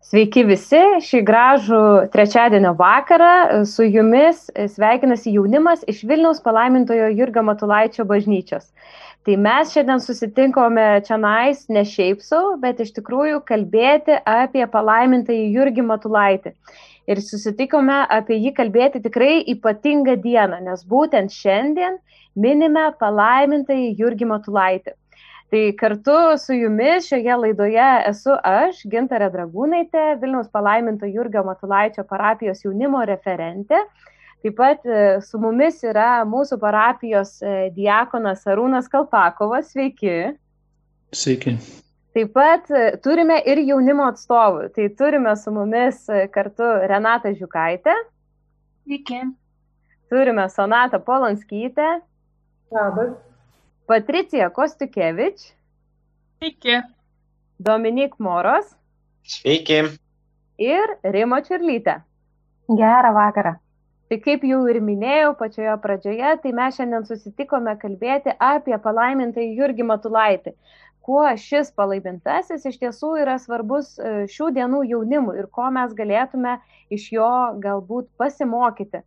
Sveiki visi, šį gražų trečiadienio vakarą su jumis sveikinasi jaunimas iš Vilniaus palaimintojo Jurgio Matulaičio bažnyčios. Tai mes šiandien susitinkome čia nais ne šiaip savo, bet iš tikrųjų kalbėti apie palaimintąjį Jurgį Matulaitį. Ir susitikome apie jį kalbėti tikrai ypatingą dieną, nes būtent šiandien minime palaimintąjį Jurgį Matulaitį. Tai kartu su jumis šioje laidoje esu aš, Gintarė Dragūnaitė, Vilniaus palaiminto Jurgio Matulaičio parapijos jaunimo referentė. Taip pat e, su mumis yra mūsų parapijos e, diakonas Arūnas Kalpakovas. Sveiki. Sveiki. Taip pat e, turime ir jaunimo atstovų. Tai turime su mumis kartu Renatą Žiukaitę. Sveiki. Turime Sonatą Polonskytę. Labas. Patricija Kostukievič. Sveiki. Dominik Moros. Sveiki. Ir Rimo Čirlytė. Gerą vakarą. Tai kaip jau ir minėjau pačioje pradžioje, tai mes šiandien susitikome kalbėti apie palaimintą Jurgį Matulaitį. Kuo šis palaimintasis iš tiesų yra svarbus e, šių dienų jaunimui ir ko mes galėtume iš jo galbūt pasimokyti.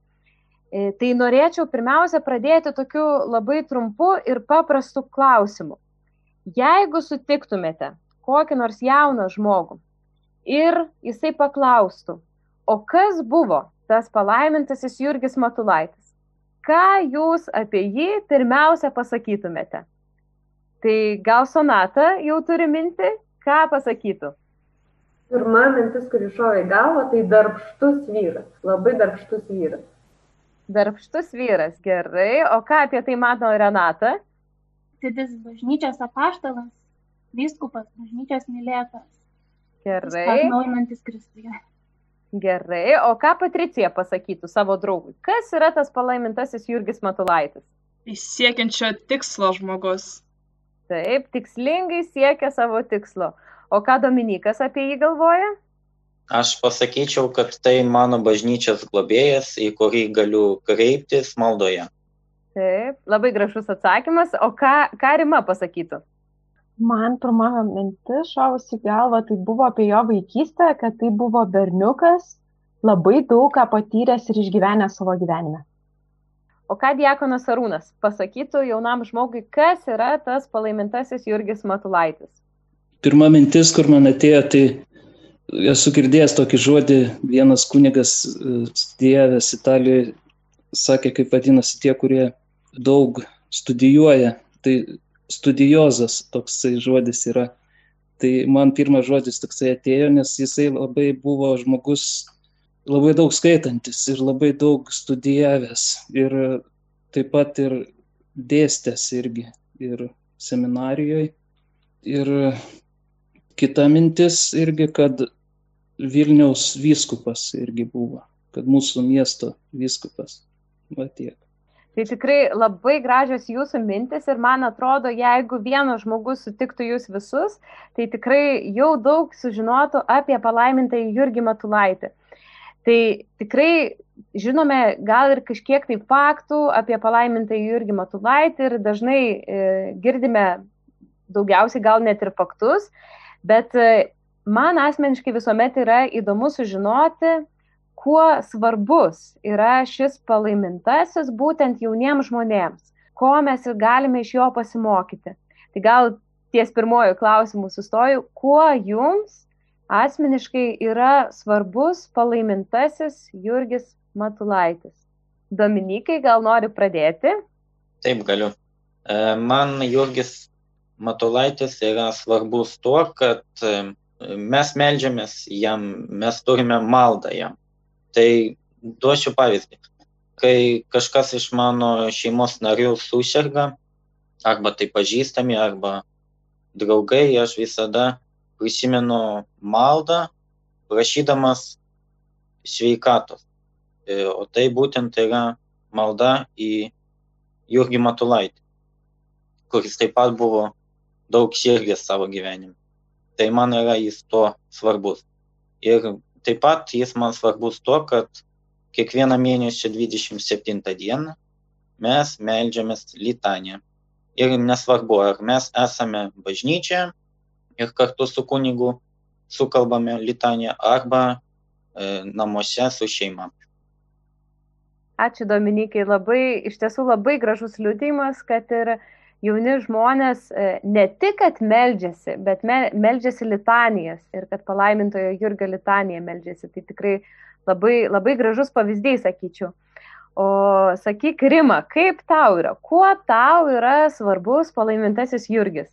E, tai norėčiau pirmiausia pradėti tokiu labai trumpu ir paprastu klausimu. Jeigu sutiktumėte kokį nors jauną žmogų ir jisai paklaustų, o kas buvo tas palaimintasis Jurgis Matulaitis, ką jūs apie jį pirmiausia pasakytumėte? Tai gal sonata jau turi minti, ką pasakytų? Pirma mintis, kuri šovė į galvą, tai darbštus vyras, labai darbštus vyras. Darbštus vyras, gerai. O ką apie tai mato Renata? Didis bažnyčios apaštalas, vyskupas, bažnyčios mylėtas. Gerai. Atnaujinantis Kristuje. Gerai. O ką Patricija pasakytų savo draugui? Kas yra tas palaimintasis Jurgis Matulaitis? Siekiančio tikslo žmogus. Taip, tikslingai siekia savo tikslo. O ką Dominikas apie jį galvoja? Aš pasakyčiau, kad tai mano bažnyčios globėjas, į kurį galiu kreiptis maldoje. Taip, labai gražus atsakymas. O ką, ką Rima pasakytų? Man pirma mintis šavusi galva, tai buvo apie jo vaikystę, kad tai buvo berniukas, labai daug ką patyręs ir išgyvenęs savo gyvenime. O ką Diekonas Arūnas pasakytų jaunam žmogui, kas yra tas palaimintasis Jurgis Matulaitis? Pirma mintis, kur man atėjo, tai esu girdėjęs tokį žodį, vienas kunigas studijavęs Italijoje sakė, kaip vadinasi tie, kurie daug studijuoja. Tai studiozas toksai žodis yra. Tai man pirmas žodis toksai atėjo, nes jisai labai buvo žmogus, labai daug skaitantis ir labai daug studijavęs. Ir taip pat ir dėstęs irgi ir seminarijoje. Ir kita mintis irgi, kad Vilniaus vyskupas irgi buvo, kad mūsų miesto vyskupas. Va tiek. Tai tikrai labai gražios jūsų mintis ir man atrodo, jeigu vienas žmogus sutiktų jūs visus, tai tikrai jau daug sužinotų apie palaimintąjį Jurgį Matulaitį. Tai tikrai žinome gal ir kažkiek tai faktų apie palaimintąjį Jurgį Matulaitį ir dažnai e, girdime daugiausiai gal net ir faktus, bet e, man asmeniškai visuomet yra įdomu sužinoti, kuo svarbus yra šis palaimintasis būtent jauniems žmonėms, ko mes galime iš jo pasimokyti. Tai gal ties pirmojų klausimų sustoju, kuo jums asmeniškai yra svarbus palaimintasis Jurgis Matulaitis. Dominikai, gal nori pradėti? Taip, galiu. E, man Jurgis Matulaitis yra svarbus tuo, kad e, mes melžiamės jam, mes turime maldą jam. Tai duosiu pavyzdį. Kai kažkas iš mano šeimos narių susirga, arba tai pažįstami, arba draugai, aš visada prisimenu maldą, prašydamas sveikatos. E, o tai būtent yra malda į Jurgį Matulaitį, kuris taip pat buvo daug sirgęs savo gyvenime tai man yra jis to svarbus. Ir taip pat jis man svarbus to, kad kiekvieną mėnesio 27 dieną mes melžiamės litaniją. Ir nesvarbu, ar mes esame bažnyčia ir kartu su kunigu sukalbame litaniją arba namuose su šeima. Ačiū Dominikai, labai, iš tiesų labai gražus liūdėjimas, kad ir jauni žmonės ne tik, kad meldžiasi, bet me, meldžiasi litanijas ir kad palaimintojo Jurgio litanija meldžiasi. Tai tikrai labai, labai gražus pavyzdys, sakyčiau. O sakyk, Rima, kaip tau yra? Kuo tau yra svarbus palaimintasis Jurgis?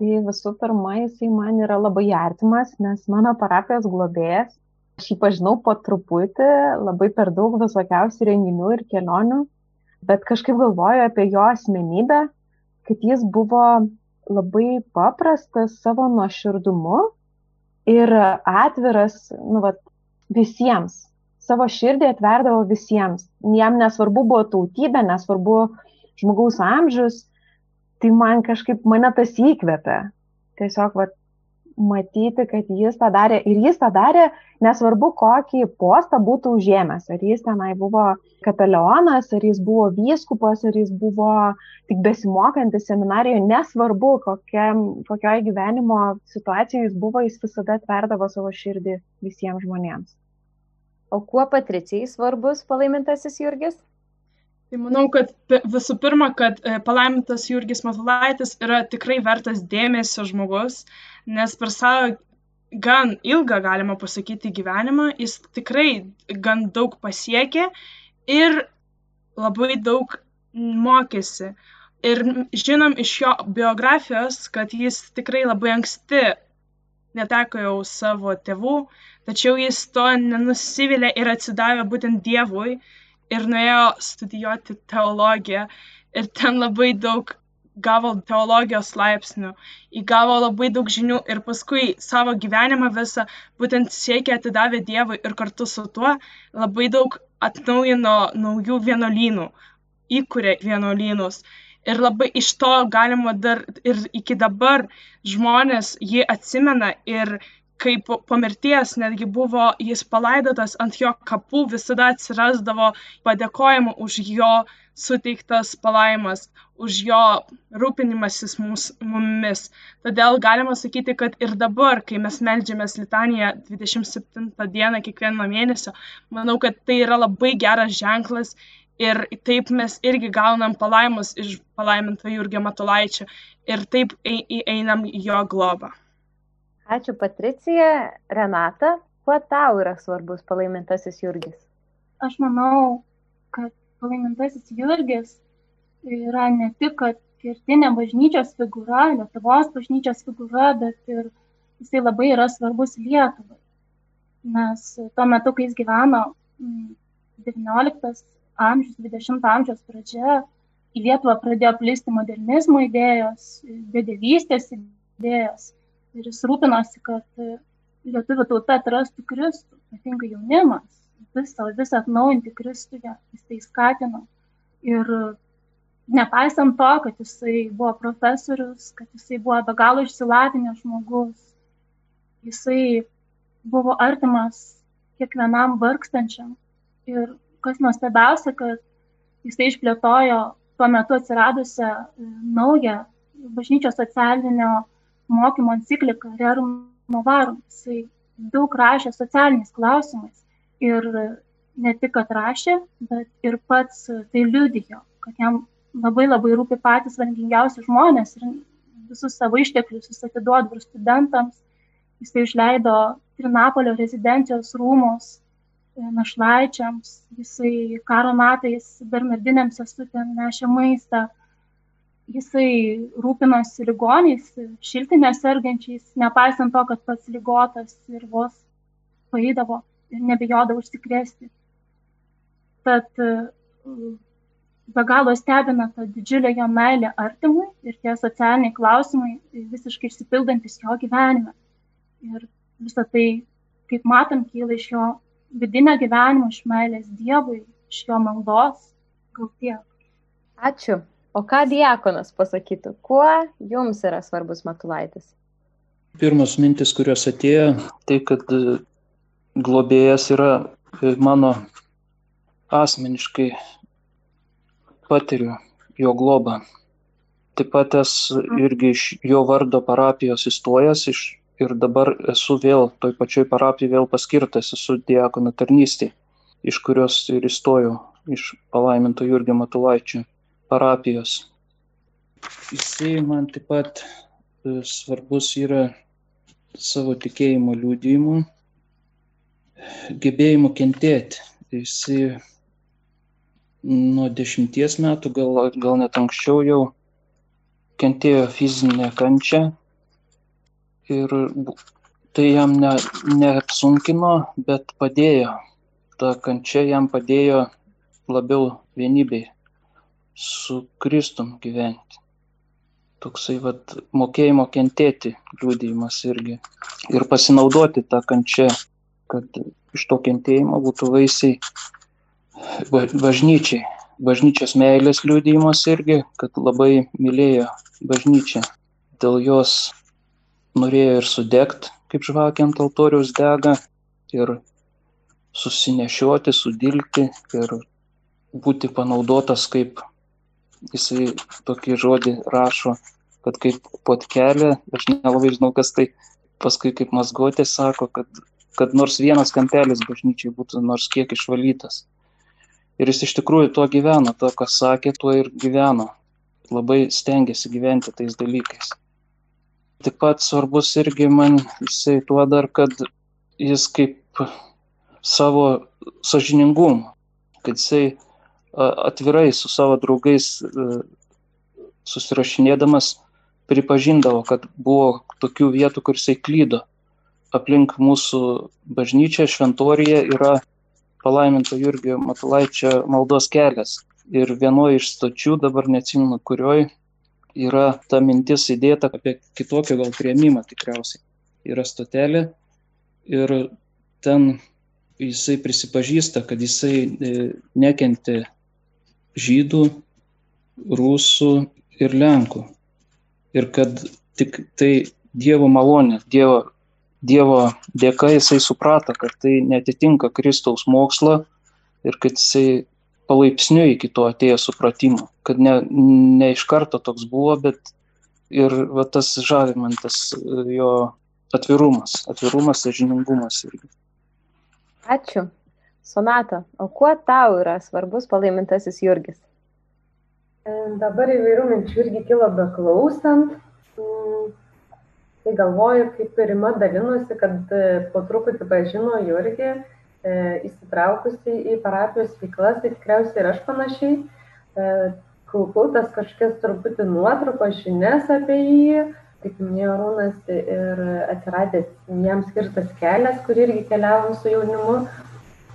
Tai visų pirma, jisai man yra labai artimas, nes mano parapijos globėjas Aš jį pažinau po truputį, labai per daug visokiausių renginių ir kelionių, bet kažkaip galvoju apie jo asmenybę, kad jis buvo labai paprastas savo nuoširdumu ir atviras nu, vat, visiems. Savo širdį atverdavo visiems. Jam nesvarbu buvo tautybė, nesvarbu žmogaus amžius, tai man kažkaip mane tas įkvėpė. Tiesiog vat, matyti, kad jis tą darė ir jis tą darė, nesvarbu, kokį postą būtų užėmęs. Ar jis tenai buvo kapelionas, ar jis buvo vyskupas, ar jis buvo tik besimokantis seminarijoje, nesvarbu, kokiam, kokioje gyvenimo situacijoje jis buvo, jis visada atverdavo savo širdį visiems žmonėms. O kuo Patricijai svarbus palaimintasis Jurgis? Tai manau, kad visų pirma, kad e, palaimintas Jurgis Matulaitis yra tikrai vertas dėmesio žmogus, nes per savo gan ilgą, galima pasakyti, gyvenimą jis tikrai gan daug pasiekė ir labai daug mokėsi. Ir žinom iš jo biografijos, kad jis tikrai labai anksti neteko jau savo tėvų, tačiau jis to nenusivylė ir atsidavė būtent Dievui ir nuėjo studijuoti teologiją ir ten labai daug gavo teologijos laipsnių, įgavo labai daug žinių ir paskui savo gyvenimą visą būtent siekia atidavė Dievui ir kartu su tuo labai daug atnaujino naujų vienuolynų, įkūrė vienuolynus. Ir labai iš to galima dar ir iki dabar žmonės jį atsimena ir kai po, mirties netgi buvo jis palaidotas ant jo kapų, visada atsirasdavo padėkojimų už jo suteiktas palaimas, už jo rūpinimasis mums, mumis. Todėl galima sakyti, kad ir dabar, kai mes melžiamės Litaniją 27 dieną kiekvieno mėnesio, manau, kad tai yra labai geras ženklas ir taip mes irgi gaunam palaimus iš palaiminto Jurgio Matulaičio ir taip einam į jo globą. Ačiū Patricija. Renata, kuo tau yra svarbus palaimintasis Jurgis? Aš manau, kad palaimintasis Jurgis yra ne tik, kad kertinė bažnyčios figūra, Lietuvos bažnyčios figūra, bet ir jisai labai yra svarbus Lietuvai. Nes tuo metu, kai jis gyveno 19 amžiaus, 20 amžiaus pradžia, į Lietuvą pradėjo plisti modernizmo idėjos, bedėvystės idėjos ir jis rūpinosi, kad e, lietuvių tauta atrastų Kristų, ypatingai jaunimas, visą, visą atnaujinti Kristuje, jis tai skatino. Ir nepaisant to, kad jisai buvo profesorius, kad jisai buvo be galo išsilavinęs žmogus, jisai buvo artimas kiekvienam vargstančiam. Ir kas nuostabiausia, kad jisai išplėtojo tuo metu atsiradusią e, naują bažnyčios socialinio mokymo enciklika Rerum Novarum. Jisai daug rašė socialiniais klausimais. Ir ne tik atrašė, bet ir pats tai liudijo, kad jam labai labai rūpi patys vargingiausi žmonės ir visus savo išteklius jis atiduoda ir studentams. Jisai išleido Trinapolio rezidencijos rūmus našlaičiams, jisai karo metais bernardinėms sesutėm nešė maistą, jisai rūpinosi ligoniais, šiltinė sergančiais, nepaisant to, kad pats lygotas ir vos paėdavo ir nebijodavo užsikrėsti. Tad be galo stebina ta didžiulė jo meilė artimui ir tie socialiniai klausimai visiškai išsipildantis jo gyvenime. Ir visą tai, kaip matom, kyla iš jo vidinio gyvenimo, iš meilės Dievui, iš jo maldos. Gal tiek. Ačiū. O ką diakonas pasakytų, kuo jums yra svarbus Matulaitis? Pirmas mintis, kurios atėjo, tai kad e, globėjas yra e, mano asmeniškai patiriu jo globą. Taip pat esu irgi iš jo vardo parapijos įstojęs iš, ir dabar esu vėl toj pačioj parapijoje vėl paskirtas, esu diakono tarnystė, iš kurios ir įstojau, iš palaiminto Jurgio Matulaičio parapijos. Jisai man taip pat e, svarbus yra savo tikėjimo liūdėjimu, gebėjimu kentėti. Jisai nuo dešimties metų, gal, gal net anksčiau jau kentėjo fizinę kančią ir tai jam ne, neapsunkino, bet padėjo. Ta kančia jam padėjo labiau vienybei su Kristum gyventi. Toksai vat, mokėjimo kentėti liūdėjimas irgi. Ir pasinaudoti tą kančią, kad iš to kentėjimo būtų vaisiai bažnyčiai. Bažnyčios meilės liūdėjimas irgi, kad labai mylėjo bažnyčią. Dėl jos norėjo ir sudegti, kaip žvakė ant altoriaus dega, ir susinešioti, sudilti ir būti panaudotas kaip, jisai tokį žodį rašo, kad kaip potkelė, aš nelabai žinau, kas tai paskui kaip mazgotė sako, kad, kad nors vienas kampelis bažnyčiai būtų nors kiek išvalytas. Ir jis iš tikrųjų tuo gyveno, to, ką sakė, tuo ir gyveno. Labai stengiasi gyventi tais dalykais. Taip pat svarbus irgi man jisai tuo dar, kad jis kaip savo sažiningumą, kad jisai atvirai su savo draugais susirašinėdamas pripažindavo, kad buvo tokių vietų, kur jisai klydo. Aplink mūsų bažnyčią šventorija yra palaiminto Jurgio Matulaičio maldos kelias. Ir vienoje iš stočių, dabar neatsimenu kurioj, yra ta mintis įdėta apie kitokio gal prieimimą tikriausiai. Yra stotelė ir ten jisai prisipažįsta, kad jisai e, nekentė žydų, rusų ir lenkų. Ir kad tik tai Dievo malonė, Dievo, Dievo dėka jisai suprato, kad tai netitinka Kristaus mokslo ir kad jisai palaipsniui iki to atėjo supratimo, kad ne, ne iš karto toks buvo, bet ir va, tas žavimantas jo atvirumas, atvirumas, sažiningumas irgi. Ačiū. Sonata, o kuo tau yra svarbus palaimintasis Jurgis? E, dabar įvairių minčių irgi kilo beklausant. Mm, tai galvoju, kaip ir Rima dalinosi, kad e, po truputį pažino Jurgį, e, įsitraukusi į parapijos veiklas, tai tikriausiai ir aš panašiai. Kaupau tas kažkokias truputį nuotrupos žinias apie jį, kaip minėjo Rūnas, ir atsiradęs jam skirtas kelias, kur irgi keliavom su jaunimu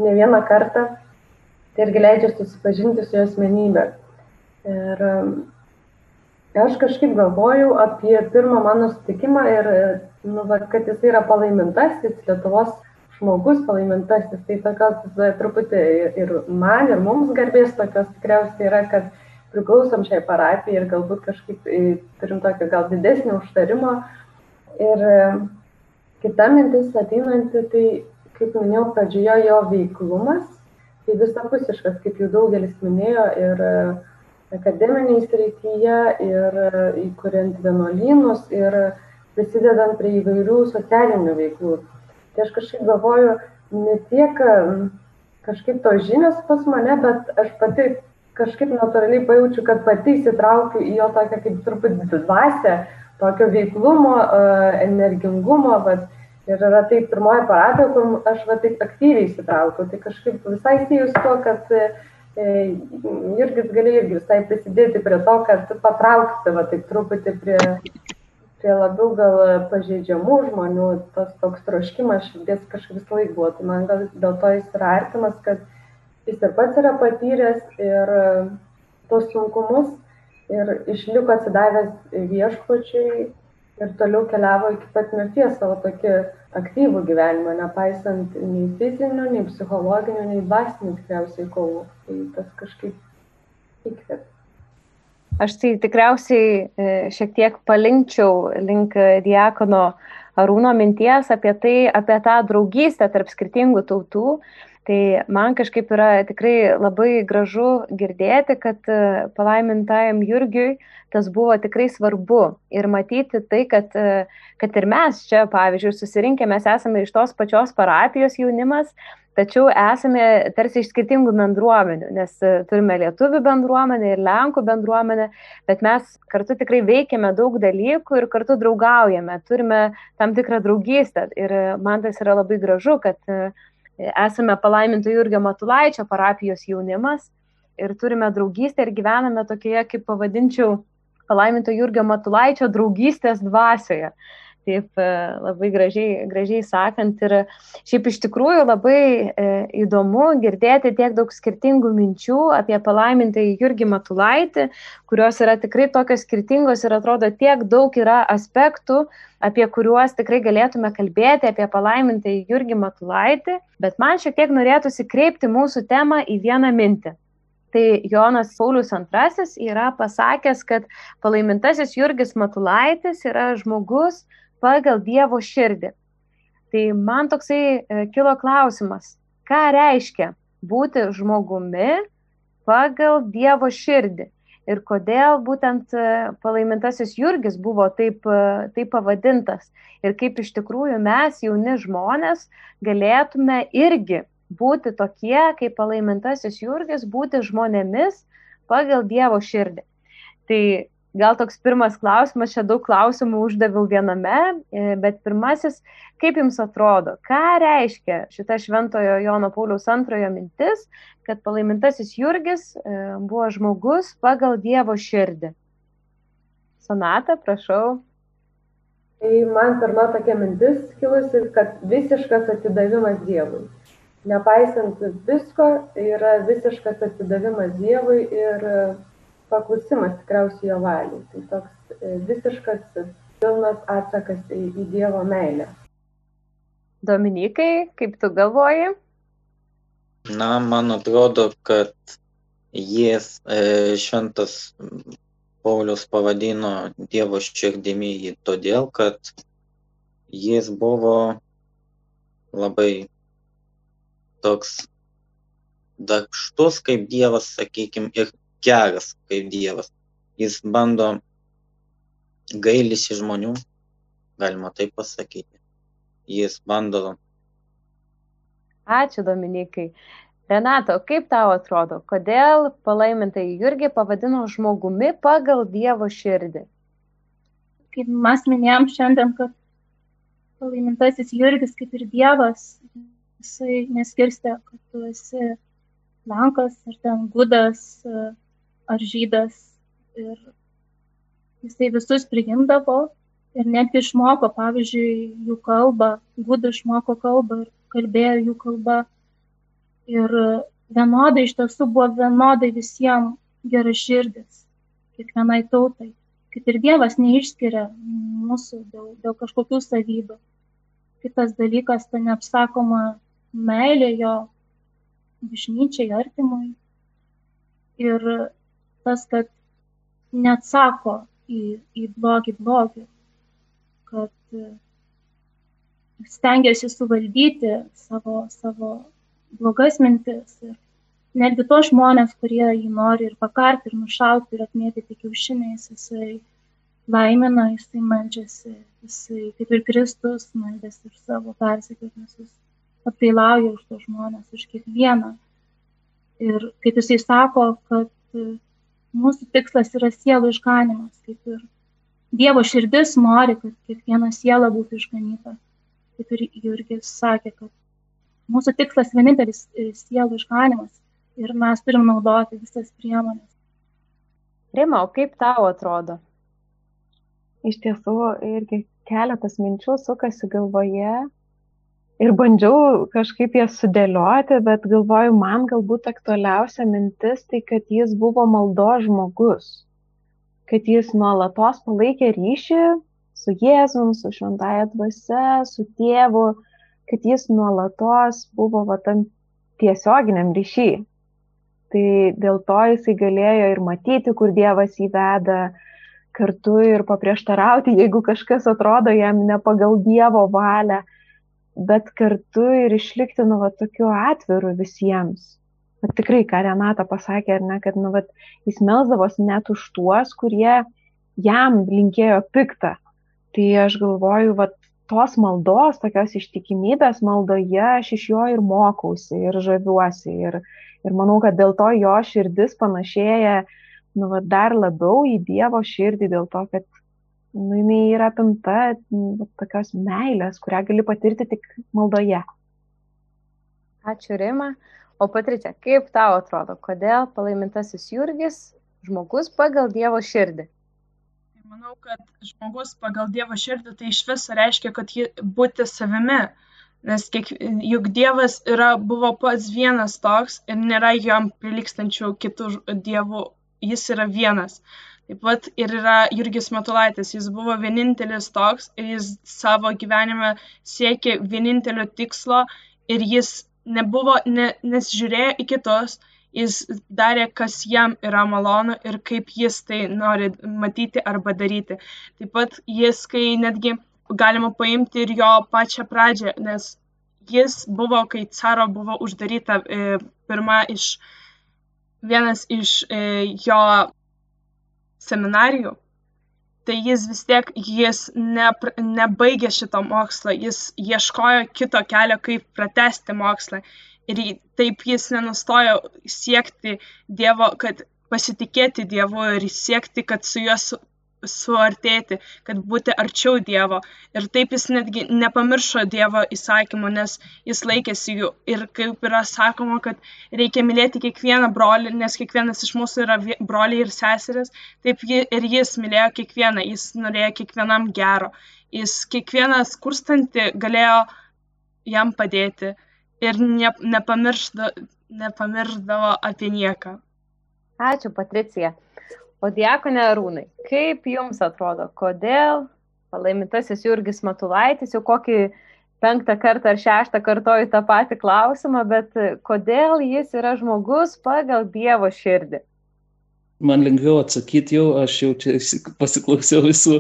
ne vieną kartą, tai irgi leidžia susipažinti su jo asmenybė. Ir um, aš kažkaip galvojau apie pirmą mano sutikimą ir, nu, va, kad jis yra palaimintasis, Lietuvos žmogus palaimintasis, tai tokios truputį ir man, ir mums garbės tokios tikriausiai yra, kad priklausom šiai parapijai ir galbūt kažkaip turim tokio gal didesnio užtarimo. Ir kita mintis ateinanti, tai kaip minėjau pradžioje, jo veiklumas, tai visapusiškas, kaip jau daugelis minėjo, ir e, akademiniai srityje, ir e, įkuriant vienuolynus, ir prisidedant prie įvairių socialinių veiklų. Tai aš kažkaip galvoju, ne tiek kažkaip to žinios pas mane, bet aš pati kažkaip natūraliai pajaučiu, kad pati įsitraukiu į jo tokią kaip truputį dvasę, tokio veiklumo, e, energingumo, bet ir yra tai pirmoji parapija, kur aš va taip aktyviai įsitraukiau. Tai kažkaip visai sėjus tuo, kad e, Jurgis galėjo irgi visai prisidėti prie to, kad patraukti va taip truputį prie, prie labiau gal pažeidžiamų žmonių, tas toks troškimas širdies kažkaip visą laiką buvo. Tai man gal dėl to jis yra artimas, kad jis ir pats yra patyręs ir tos sunkumus ir išliko atsidavęs viešpačiui ir toliau keliavo iki pat mirties savo tokį aktyvų gyvenimą, nepaisant nei fizinių, nei psichologinių, nei dvasinių tikriausiai kovų. Tai tas kažkaip įkvėpė. Aš tai tikriausiai e, šiek tiek palinkčiau link Diakono Arūno minties apie tai, apie tą draugystę tarp skirtingų tautų. Tai man kažkaip yra tikrai labai gražu girdėti, kad e, palaimintajam Jurgiui tas buvo tikrai svarbu ir matyti tai, kad, e, kad ir mes čia, pavyzdžiui, susirinkę, mes esame iš tos pačios parapijos jaunimas, tačiau esame tarsi iš skirtingų bendruomenių, nes e, turime lietuvių bendruomenę ir lenkų bendruomenę, bet mes kartu tikrai veikiame daug dalykų ir kartu draugaujame, turime tam tikrą draugystę. Ir man tas yra labai gražu, kad esame palaiminto Jurgio Matulaičio parapijos jaunimas ir turime draugystę ir gyvename tokioje, kaip pavadinčiau, palaiminto Jurgio Matulaičio draugystės dvasioje. Taip e, labai gražiai, gražiai sakant ir šiaip iš tikrųjų labai e, įdomu girdėti tiek daug skirtingų minčių apie palaimintąjį Jurgį Matulaitį, kurios yra tikrai tokios skirtingos ir atrodo tiek daug yra aspektų, apie kuriuos tikrai galėtume kalbėti, apie palaimintąjį Jurgį Matulaitį, bet man šiek tiek norėtųsi kreipti mūsų temą į vieną mintį. Tai Jonas Paulius II yra pasakęs, kad palaimintasis Jurgis Matulaitis yra žmogus pagal Dievo širdį. Tai man toksai e, kilo klausimas, ką reiškia būti žmogumi pagal Dievo širdį ir kodėl būtent e, palaimintasis Jurgis buvo taip, e, taip pavadintas ir kaip iš tikrųjų mes, jauni žmonės, galėtume irgi būti tokie, kaip palaimintasis Jurgis, būti žmonėmis pagal Dievo širdį. Tai gal toks pirmas klausimas, čia daug klausimų uždaviau viename, e, bet pirmasis, kaip jums atrodo, ką reiškia šita šventojo Jono Pauliaus antrojo mintis, kad palaimintasis Jurgis e, buvo žmogus pagal Dievo širdį? Sonata, prašau. Tai man pirma tokia mintis kilusi, kad visiškas atidavimas Dievui. Nepaisant visko, yra visiškas atidavimas Dievui ir paklusimas tikriausiai jo valiai. Tai toks e, visiškas pilnas atsakas į, į Dievo meilę. Dominikai, kaip tu galvoji? Na, man atrodo, kad jis e, šventas Paulius pavadino Dievo širdimi jį todėl, kad jis buvo labai toks darbštus kaip Dievas, sakykime, ir geras kaip Dievas. Jis bando gailisi žmonių, galima taip pasakyti. Jis bando. Ačiū, Dominikai. Renato, kaip tau atrodo, kodėl palaimintai Jurgį pavadino žmogumi pagal Dievo širdį? Kaip mes minėjom šiandien, kad palaimintasis Jurgis kaip ir Dievas, jisai neskirstė, kad tu esi Lenkas ar ten Gudas, ar žydas. Ir jisai visus priimdavo ir netgi išmoko, pavyzdžiui, jų kalbą, gudų išmoko kalbą ir kalbėjo jų kalbą. Ir vienodai iš tiesų buvo vienodai visiems gera širdis, kiekvienai tautai. Kaip ir Dievas neišskiria mūsų dėl, dėl kažkokių savybių. Kitas dalykas, ta neapsakoma meilė jo bažnyčiai, artimui. Ir tas, kad neatsako į, į blogį blogį, kad e, stengiasi suvaldyti savo, savo blogas mintis ir netgi tos žmonės, kurie jį nori ir pakarti, ir nušauti, ir atmėtyti kiaušiniais, jisai laimina, jisai meldžiasi, jisai kaip ir Kristus meldėsi už savo persekiotusius, atgailauja už tos žmonės, už kiekvieną. Ir kaip jisai sako, kad mūsų tikslas yra sielų išganimas, kaip ir Dievo širdis nori, kad kiekviena siela būtų išganyta. Kaip ir Jurgis sakė, kad mūsų tikslas vienintelis sielų išganimas ir mes turim naudoti visas priemonės. Rima, o kaip tau atrodo? Iš tiesų, irgi keletas minčių sukasi galvoje ir bandžiau kažkaip jas sudėlioti, bet galvoju, man galbūt aktualiausia mintis tai, kad jis buvo maldo žmogus, kad jis nuolatos palaikė ryšį su Jėzum, su šventąją dvasia, su tėvu, kad jis nuolatos buvo va, tam tiesioginiam ryšį. Tai dėl to jisai galėjo ir matyti, kur Dievas įveda kartu ir paprieštarauti, jeigu kažkas atrodo jam ne pagal Dievo valią bet kartu ir išlikti, nu, va, tokiu atviru visiems. Bet tikrai, ką Renata pasakė, ar ne, kad, nu, va, jis melzdavosi net už tuos, kurie jam linkėjo piktą. Tai aš galvoju, va, tos maldos, tokios ištikimybės maldoje aš iš jo ir mokausi, ir žaviuosi. Ir, ir manau, kad dėl to jo širdis panašėja, nu, va, dar labiau į Dievo širdį, dėl to, kad nu, jinai yra apimta nu, tokios meilės, kurią gali patirti tik maldoje. Ačiū Rima. O Patricia, kaip tau atrodo, kodėl palaimintasis Jurgis žmogus pagal Dievo širdį? Manau, kad žmogus pagal Dievo širdį tai iš viso reiškia, kad jį būti savimi. Nes kiek, juk Dievas yra, buvo pats vienas toks ir nėra jam prilikstančių kitų dievų, jis yra vienas. Taip pat ir yra Jurgis Matulaitis, jis buvo vienintelis toks ir jis savo gyvenime siekė vienintelio tikslo ir jis nebuvo, ne, nesižiūrėjo į kitus, jis darė, kas jam yra malonu ir kaip jis tai nori matyti arba daryti. Taip pat jis, kai netgi galima paimti ir jo pačią pradžią, nes jis buvo, kai caro buvo uždaryta e, pirma iš, vienas iš e, jo seminarijų, tai jis vis tiek, jis ne, nebaigė šito mokslo, jis ieškojo kito kelio, kaip pratesti mokslą. Ir taip jis nenustojo siekti Dievo, kad pasitikėti Dievu ir siekti, kad su juo suartėti, kad būti arčiau Dievo. Ir taip jis netgi nepamiršo Dievo įsakymų, nes jis laikėsi jų. Ir kaip yra sakoma, kad reikia mylėti kiekvieną brolį, nes kiekvienas iš mūsų yra broliai ir seseris, taip ir jis mylėjo kiekvieną, jis norėjo kiekvienam gero. Jis kiekvieną skurstantį galėjo jam padėti ir ne, nepamiršdavo, nepamiršdavo apie nieką. Ačiū, Patricija. O diakonė Arūnai, kaip jums atrodo, kodėl palaimintasis Jurgis Matulaitis jau kokį penktą kartą ar šeštą kartoju tą patį klausimą, bet kodėl jis yra žmogus pagal Dievo širdį? Man lengviau atsakyti jau, aš jau čia pasiklausiau visų,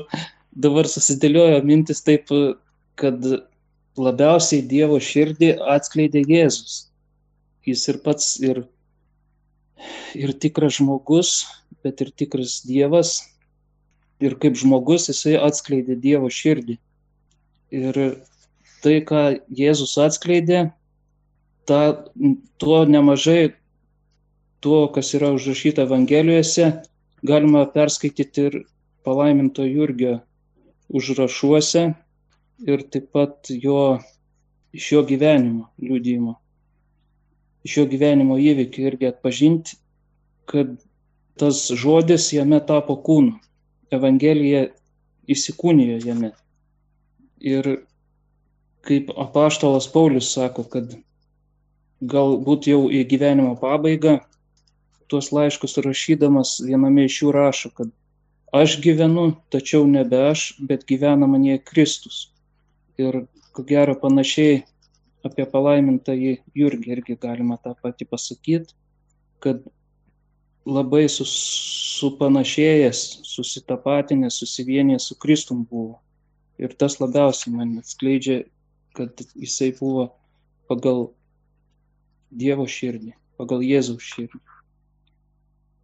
dabar susidėliojo mintis taip, kad labiausiai Dievo širdį atskleidė Jėzus. Jis ir pats ir, ir tikras žmogus, bet ir tikras Dievas. Ir kaip žmogus jisai atskleidė Dievo širdį. Ir tai, ką Jėzus atskleidė, ta, tuo nemažai, tuo, kas yra užrašyta Evangelijose, galima perskaityti ir palaiminto Jurgio užrašuose ir taip pat jo, iš jo gyvenimo liūdimo, iš jo gyvenimo įvykių irgi atpažinti, kad tas žodis jame tapo kūnu. Evangelija įsikūnijo jame. Ir kaip apaštalas Paulius sako, kad galbūt jau į gyvenimo pabaigą tuos laiškus rašydamas viename iš jų rašo, kad aš gyvenu, tačiau nebe aš, bet gyvena manie Kristus. Ir ko gero panašiai apie palaimintąjį Jurgį irgi galima tą patį pasakyti, kad labai sus, supanašėjęs, susitapatinęs, susivienijęs su Kristum buvo. Ir tas labiausiai man atskleidžia, kad jisai buvo pagal Dievo širdį, pagal Jėzaus širdį.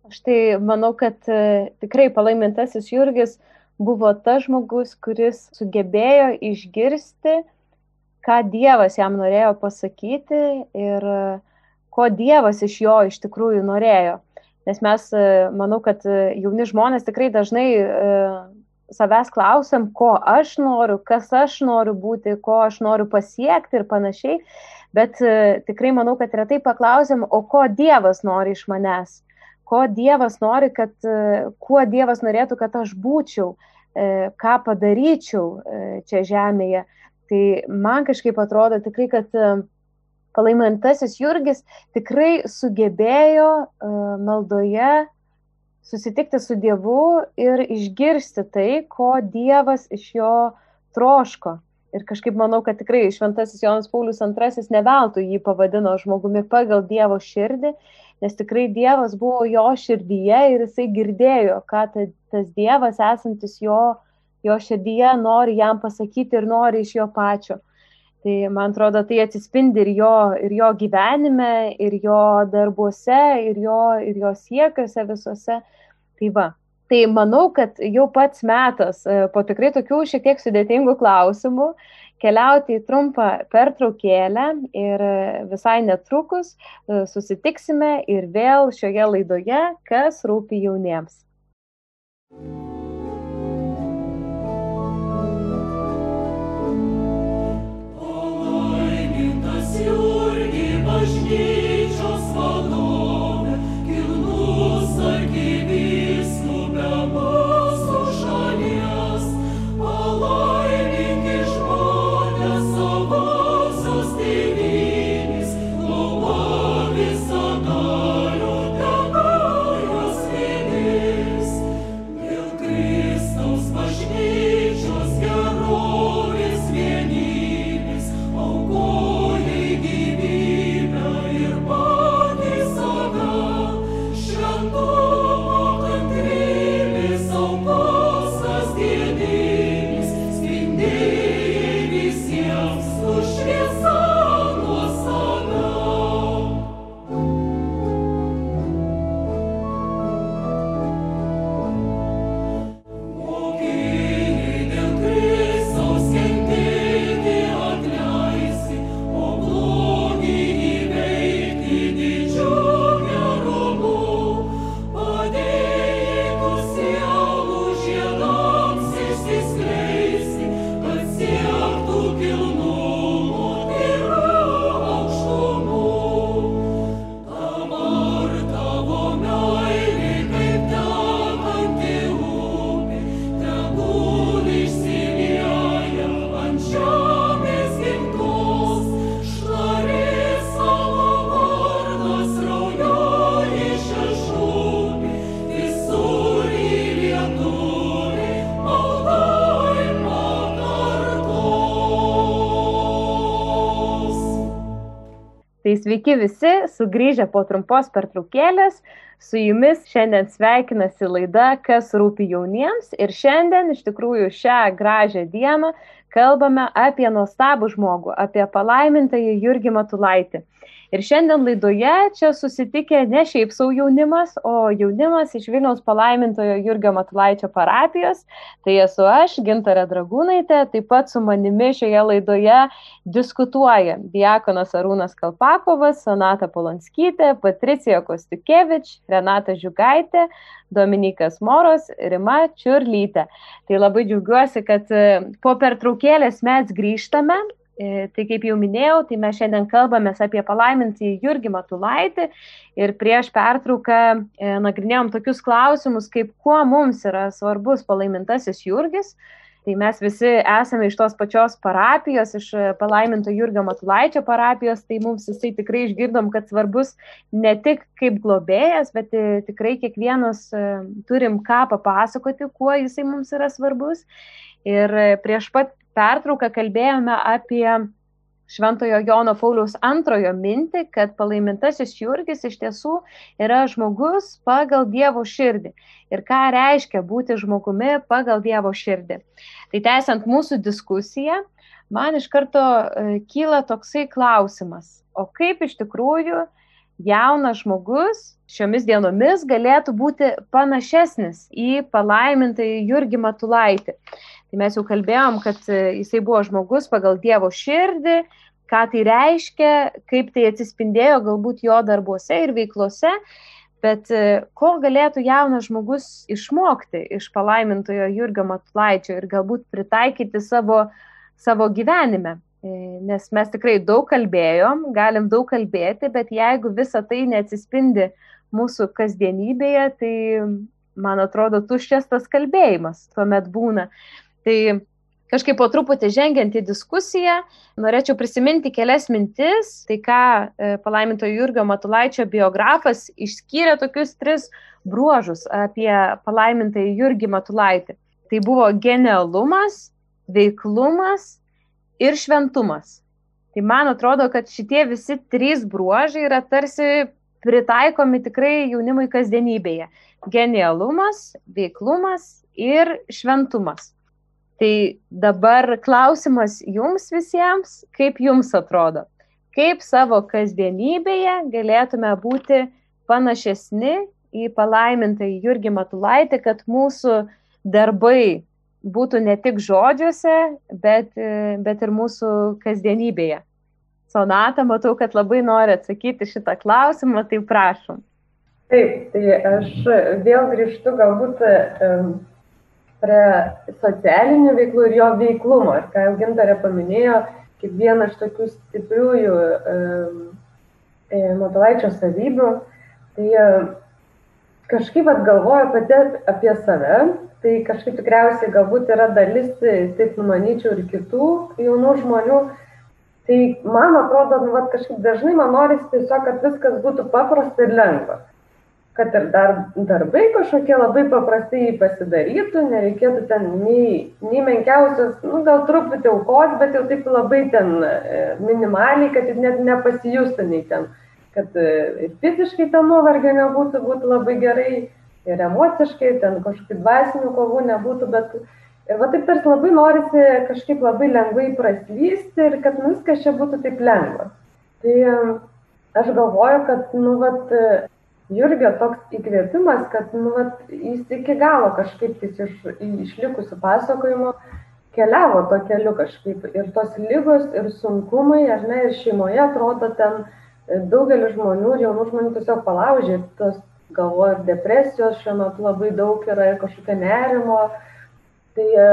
Aš tai manau, kad e, tikrai palaimintasis Jurgis buvo tas žmogus, kuris sugebėjo išgirsti, ką Dievas jam norėjo pasakyti ir e, ko Dievas iš jo iš tikrųjų norėjo. Nes mes, e, manau, kad e, jauni žmonės tikrai dažnai e, savęs klausiam, ko aš noriu, kas aš noriu būti, ko aš noriu pasiekti ir panašiai. Bet tikrai manau, kad retai paklausiam, o ko Dievas nori iš manęs, ko Dievas nori, kad, kuo Dievas norėtų, kad aš būčiau, ką padaryčiau čia žemėje. Tai man kažkaip atrodo tikrai, kad palaimintasis Jurgis tikrai sugebėjo uh, maldoje susitikti su Dievu ir išgirsti tai, ko Dievas iš jo troško. Ir kažkaip manau, kad tikrai šventasis Jonas Paulius II neveltui jį pavadino žmogumi pagal Dievo širdį, nes tikrai Dievas buvo jo širdyje ir jisai girdėjo, ką ta, tas Dievas esantis jo, jo širdyje nori jam pasakyti ir nori iš jo pačio. Tai man atrodo, tai atsispindi ir jo, ir jo gyvenime, ir jo darbuose, ir jo, ir jo siekiuose visuose. Tai va. Tai manau, kad jau pats metas e, po tikrai tokių šiek tiek sudėtingų klausimų keliauti į trumpą pertraukėlę ir e, visai netrukus e, susitiksime ir vėl šioje laidoje, kas rūpi jauniems. Tai sveiki visi, sugrįžę po trumpos pertraukėlės, su jumis šiandien sveikinasi laida Kas rūpi jauniems ir šiandien iš tikrųjų šią gražią dieną kalbame apie nuostabų žmogų, apie palaimintąjį Jurgį Matulaitį. Ir šiandien laidoje čia susitikę ne šiaip savo jaunimas, o jaunimas iš Vilniaus palaimintojo Jurgio Matulaičio parapijos. Tai esu aš, Gintarė Dragūnaitė, taip pat su manimi šioje laidoje diskutuoja Diakonas Arūnas Kalpakovas, Sonata Polonskytė, Patricija Kostukievič, Renata Žiugaitė, Dominikas Moros, Rima Čiurlytė. Tai labai džiaugiuosi, kad e, po pertraukėlės mes grįžtame tai kaip jau minėjau, tai mes šiandien kalbame apie palaimintį Jurgį Matulaitį ir prieš pertrauką e, nagrinėjom tokius klausimus, kaip kuo mums yra svarbus palaimintasis Jurgis. Tai mes visi esame iš tos pačios parapijos, iš palaiminto Jurgio Matulaičio parapijos, tai mums jisai tikrai išgirdom, kad svarbus ne tik kaip globėjas, bet e, tikrai kiekvienas turim ką papasakoti, kuo jisai mums yra svarbus. Ir prieš pat pertrauką kalbėjome apie Šventojo Jono Pauliaus antrojo mintį, kad palaimintasis Jurgis iš tiesų yra žmogus pagal Dievo širdį. Ir ką reiškia būti žmogumi pagal Dievo širdį. Tai tęsiant mūsų diskusiją, man iš karto e, kyla toksai klausimas, o kaip iš tikrųjų jaunas žmogus šiomis dienomis galėtų būti panašesnis į palaimintąjį Jurgį Matulaitį. Tai mes jau kalbėjom, kad e, jisai buvo žmogus pagal Dievo širdį, ką tai reiškia, kaip tai atsispindėjo galbūt jo darbuose ir veiklose, bet e, ko galėtų jaunas žmogus išmokti iš palaimintojo Jurgio Matulaičio ir galbūt pritaikyti savo, savo gyvenime. E, nes mes tikrai daug kalbėjom, galim daug kalbėti, bet jeigu visa tai neatsispindi mūsų kasdienybėje, tai man atrodo tuščias tas kalbėjimas tuomet būna. Tai kažkaip po truputį žengiant į diskusiją, norėčiau prisiminti kelias mintis, tai ką e, palaiminto Jurgio Matulaičio biografas išskyrė tokius tris bruožus apie palaimintą Jurgį Matulaitį. Tai buvo genialumas, veiklumas ir šventumas. Tai man atrodo, kad šitie visi trys bruožai yra tarsi pritaikomi tikrai jaunimui kasdienybėje. Genialumas, veiklumas ir šventumas. Tai dabar klausimas jums visiems, kaip jums atrodo, kaip savo kasdienybėje galėtume būti panašesni į palaimintą Jurgį Matulaitį, kad mūsų darbai būtų ne tik žodžiuose, bet, bet ir mūsų kasdienybėje. Sonata, matau, kad labai nori atsakyti šitą klausimą, tai prašom. Taip, tai aš vėl grįžtu galbūt prie socialinių veiklų ir jo veiklumo. Ir ką jau gintarė paminėjo, kaip vieną iš tokių stipriųjų e, Matulaičio savybių, tai e, kažkaip atgalvoju pati apie save, tai kažkaip tikriausiai galbūt yra dalis, taip numanyčiau, ir kitų jaunų žmonių. Tai man atrodo, nu, vat, kažkaip dažnai man norisi tiesiog, kad viskas būtų paprasta ir lengva kad ir dar darbai kažkokie labai paprastai pasidarytų, nereikėtų ten nei, nei menkiausias, nu, gal truputį aukos, bet jau taip labai ten e, minimaliai, kad net nepasijustų nei ten, kad e, ir fiziškai ten nuovargio nebūtų, būtų labai gerai, ir emociškai, ten kažkokių dvasinių kovų nebūtų, bet ir va taip tarsi labai norisi kažkaip labai lengvai praslysti ir kad viskas čia būtų taip lengva. Tai e, aš galvoju, kad, nu, vat, Jurgio toks įkvėpimas, kad nu, vat, jis iki galo kažkaip tais iš, išlikusių pasakojimų keliavo to keliu kažkaip. Ir tos lygos, ir sunkumai, ar ne, ir šeimoje atrodo ten e, daugelis žmonių ir jaunų žmonių tiesiog palaužė. Tos galvoju, ir depresijos šiuo metu labai daug yra, ir kažkokio nerimo. Tai e,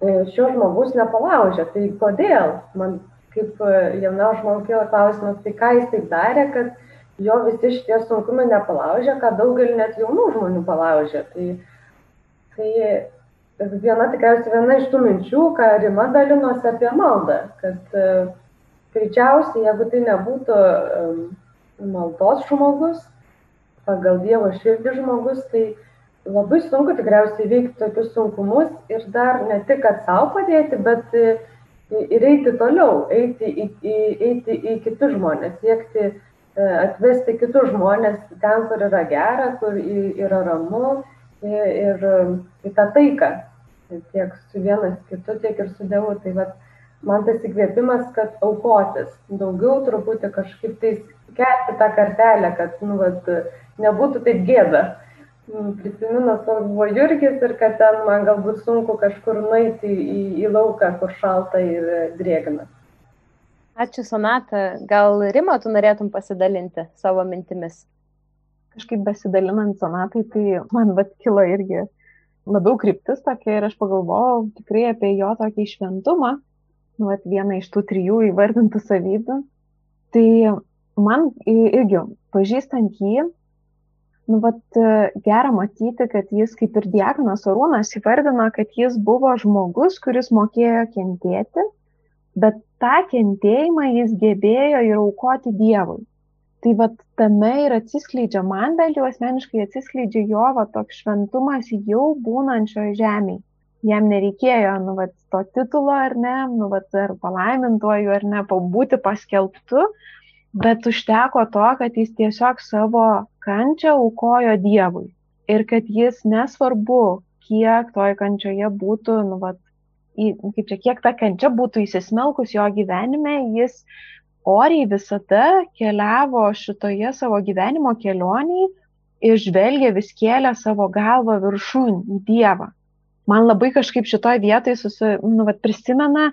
e, šio žmogus nepalaužė. Tai kodėl? Man kaip jauna žmogus kyla klausimas, tai ką jis taip darė, kad jo visi šitie sunkumai nepalaužė, ką daugelį net jaunų žmonių palaužė. Tai, tai viena tikriausiai viena iš tų minčių, ką Rima dalinosi apie maldą, kad e, greičiausiai, jeigu tai nebūtų maldos žmogus, pagal Dievo širdį žmogus, tai labai sunku tikriausiai veikti tokius sunkumus ir dar ne tik, kad savo padėti, bet ir eiti toliau, eiti į, į, eiti į kitus žmonės, siekti E, atvesti kitus žmonės ten, kur yra gera, kur yra ramu ir, ir į tą taiką, tiek su vienas kitu, tiek ir su Dievu. Tai vat, man tas įkvėpimas, kad aukotis, daugiau truputį kažkaip tai kelti tą kartelę, kad nu, vat, nebūtų taip gėda. Mm, Prisiminus, koks buvo Jurgis ir kad ten man galbūt sunku kažkur nueiti į, į lauką, kur šalta ir drėgna. Ačiū, Sonata. Gal Rima, tu norėtum pasidalinti savo mintimis? Kažkaip besidalinant Sonatai, tai man vat kilo irgi labiau kryptis tokia ir aš pagalvojau tikrai apie jo tokį šventumą, nu, vat, vieną iš tų trijų įvardintų savybių. Tai man irgi, pažįstant jį, nu, vat, gera matyti, kad jis, kaip ir diakonas Arūnas, įvardino, kad jis buvo žmogus, kuris mokėjo kentėti bet tą kentėjimą jis gebėjo ir aukoti Dievui. Tai vad tame ir atsiskleidžia, man bent jau asmeniškai atsiskleidžia jo va toks šventumas jau būnančioje žemėje. Jam nereikėjo, nu, vat, to titulo ar ne, nu, vat, ar palaimintuoju ar ne, pabūti paskelbtu, bet užteko to, kad jis tiesiog savo kančią aukojo Dievui. Ir kad jis nesvarbu, kiek toj kančioje būtų, nu, vat, kaip čia, kiek ta kančia būtų įsismelkus jo gyvenime, jis oriai visada keliavo šitoje savo gyvenimo kelionėje ir žvelgė vis kėlė savo galvą viršūn į Dievą. Man labai kažkaip šitoje vietoje susi, nu, vat, prisimena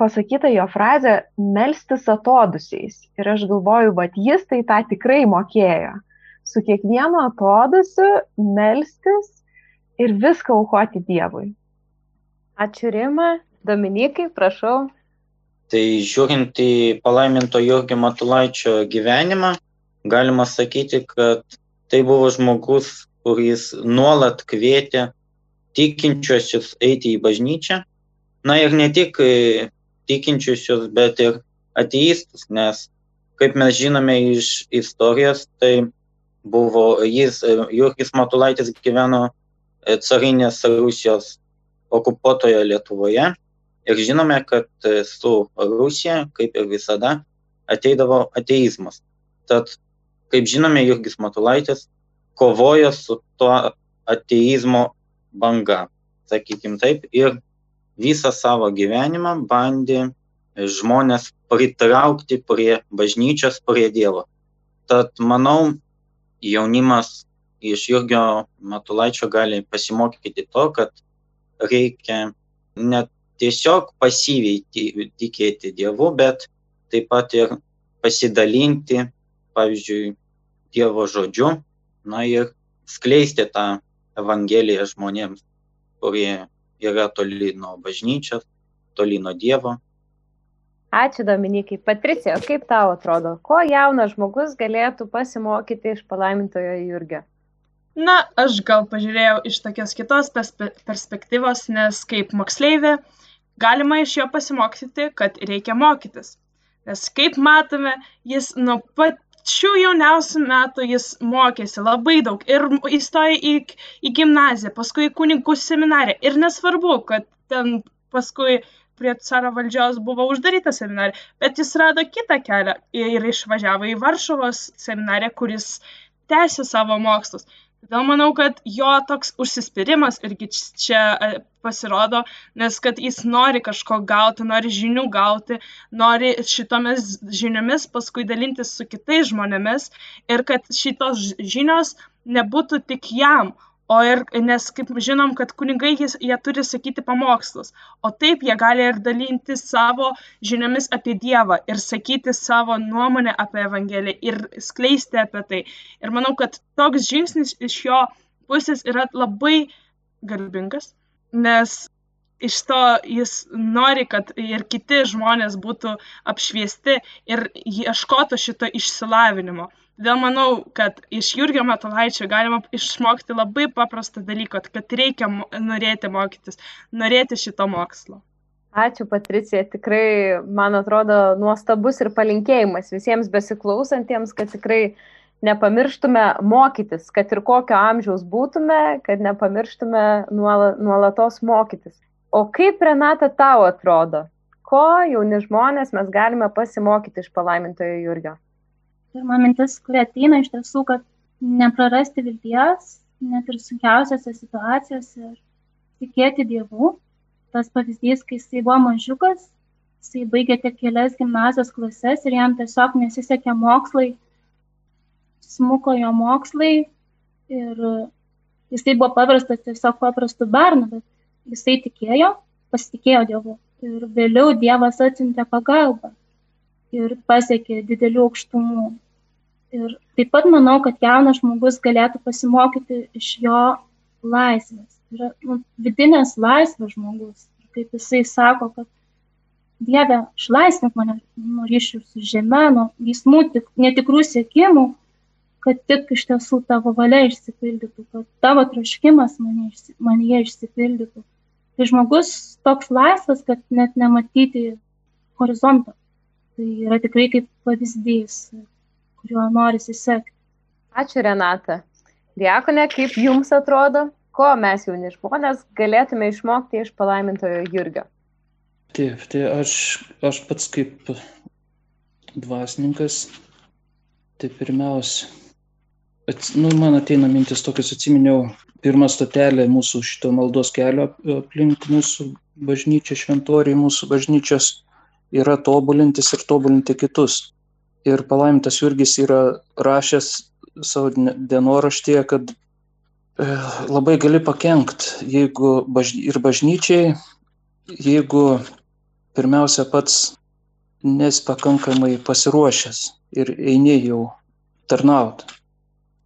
pasakyta jo frazė melstis atodusiais. Ir aš galvoju, vad jis tai tą tikrai mokėjo. Su kiekvienu atodusiu melstis ir viską aukoti Dievui. Ačiū Rima. Dominikai, prašau. Tai žiūrint į palaiminto Jurgio Matulaičio gyvenimą, galima sakyti, kad tai buvo žmogus, kuris nuolat kvietė tikinčiosius eiti į bažnyčią. Na ir ne tik e, tikinčiosius, bet ir ateistus, nes kaip mes žinome iš istorijos, tai buvo jis, e, Jurgis Matulaitis gyveno e, carinės Rusijos okupuotoje Lietuvoje. Ir žinome, kad e, su Rusija, kaip ir visada, ateidavo ateizmas. Tad, kaip žinome, Jurgis Matulaitis kovojo su tuo ateizmo banga. sakykim taip, ir visą savo gyvenimą bandė žmonės pritraukti prie bažnyčios, prie Dievo. Tad manau, jaunimas iš Jurgio Matulaičio gali pasimokyti to, kad reikia ne tiesiog pasyviai tikėti Dievu, bet taip pat ir pasidalinti, pavyzdžiui, Dievo žodžiu, na ir skleisti tą Evangeliją žmonėms, kurie yra toli nuo bažnyčios, toli nuo Dievo. Ačiū Dominikai. Patricija, kaip tau atrodo, ko jaunas žmogus galėtų pasimokyti iš palaimintojo Jurgio? Na, aš gal pažiūrėjau iš tokios kitos perspektyvos, nes kaip moksleivė galima iš jo pasimokyti, kad reikia mokytis. Nes kaip matome, jis nuo pačių jauniausių metų jis mokėsi labai daug ir įstojo į, į gimnaziją, paskui į kunigų seminariją. Ir nesvarbu, kad ten paskui prie caro valdžios buvo uždaryta seminarija, bet jis rado kitą kelią ir išvažiavo į Varšuvos seminariją, kuris tęsė savo mokslus. Todėl manau, kad jo toks užsispyrimas irgi čia e, pasirodo, nes kad jis nori kažko gauti, nori žinių gauti, nori šitomis žiniomis paskui dalintis su kitais žmonėmis ir kad šitos žinios nebūtų tik jam, o ir nes kaip žinom kad kunigai jis jie turi sakyti pamokslus. O taip jie gali ir dalintis savo žiniomis apie dievą ir sakyti savo nuomonę apie evangeliją ir skleisti apie tai. Ir manau kad toks žingsnis iš jo pusės yra labai garbingas nes iš to jis nori kad ir kiti žmonės būtų apšviesti ir ieškotų šito išsilavinimo todėl manau kad iš jurgio matulaičio galima išmokti labai paprasto dalyko kad reikia norėti mokytis norėti šito mokslo Ačiū, Patricija. Tikrai, man atrodo, nuostabus ir palinkėjimas visiems besiklausantiems, kad tikrai nepamirštume mokytis, kad ir kokio amžiaus būtume, kad nepamirštume nuolatos mokytis. O kaip, Renata, tau atrodo, ko jauni žmonės mes galime pasimokyti iš palaimintojo Jurgio? Pirma mintis, kuri ateina iš tiesų, kad neprarasti vilties, net ir sunkiausiose situacijose ir tikėti Dievu. Tas pavyzdys, kai jisai buvo mažiukas, jisai baigė tik kelias gimnazijos klases ir jam tiesiog nesisekė mokslai, smuko jo mokslai ir jisai buvo paprastas tiesiog paprastų bernų, bet jisai tikėjo, pasitikėjo Dievu. Ir vėliau Dievas atsintė pagalbą ir pasiekė didelių aukštumų. Ir taip pat manau, kad jaunas žmogus galėtų pasimokyti iš jo laisvės. Tai yra nu, vidinės laisvės žmogus. Ir kaip jisai sako, kad Dieve, išlaisvink mane nuo ryšių su žeme, nuo vysmų tik, netikrų siekimų, kad tik iš tiesų tavo valia išsipildytų, kad tavo troškimas mane, mane išsipildytų. Tai žmogus toks laisvas, kad net nematyti horizonto tai yra tikrai kaip pavyzdys, kuriuo norisi sekti. Ačiū Renata. Diakonė, kaip jums atrodo, ko mes jauni žmonės galėtume išmokti iš palaimintojo Jurgio? Taip, tai aš, aš pats kaip dvasininkas, tai pirmiausia, at, nu, man ateina mintis tokias, atsiminiau, pirmą stotelę mūsų šito maldos kelio aplink mūsų bažnyčią, šventoriai mūsų bažnyčios yra tobulintis ir tobulinti kitus. Ir palaimintas Jurgis yra rašęs savo dienoraštyje, kad e, labai gali pakengti, jeigu baž, ir bažnyčiai, jeigu pirmiausia pats nesi pakankamai pasiruošęs ir eini jau tarnauti.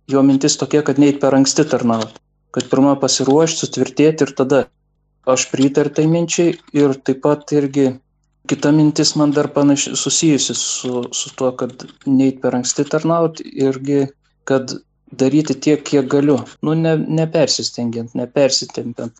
Jo mintis tokia, kad neit per anksti tarnauti, kad pirmą pasiruošti, sutvirtėti ir tada aš pritartai minčiai ir taip pat irgi kita mintis man dar panaši susijusi su su tuo kad neit per anksti tarnaut irgi kad daryti tiek kiek galiu. Nu ne nepersistengiant nepersitempiant.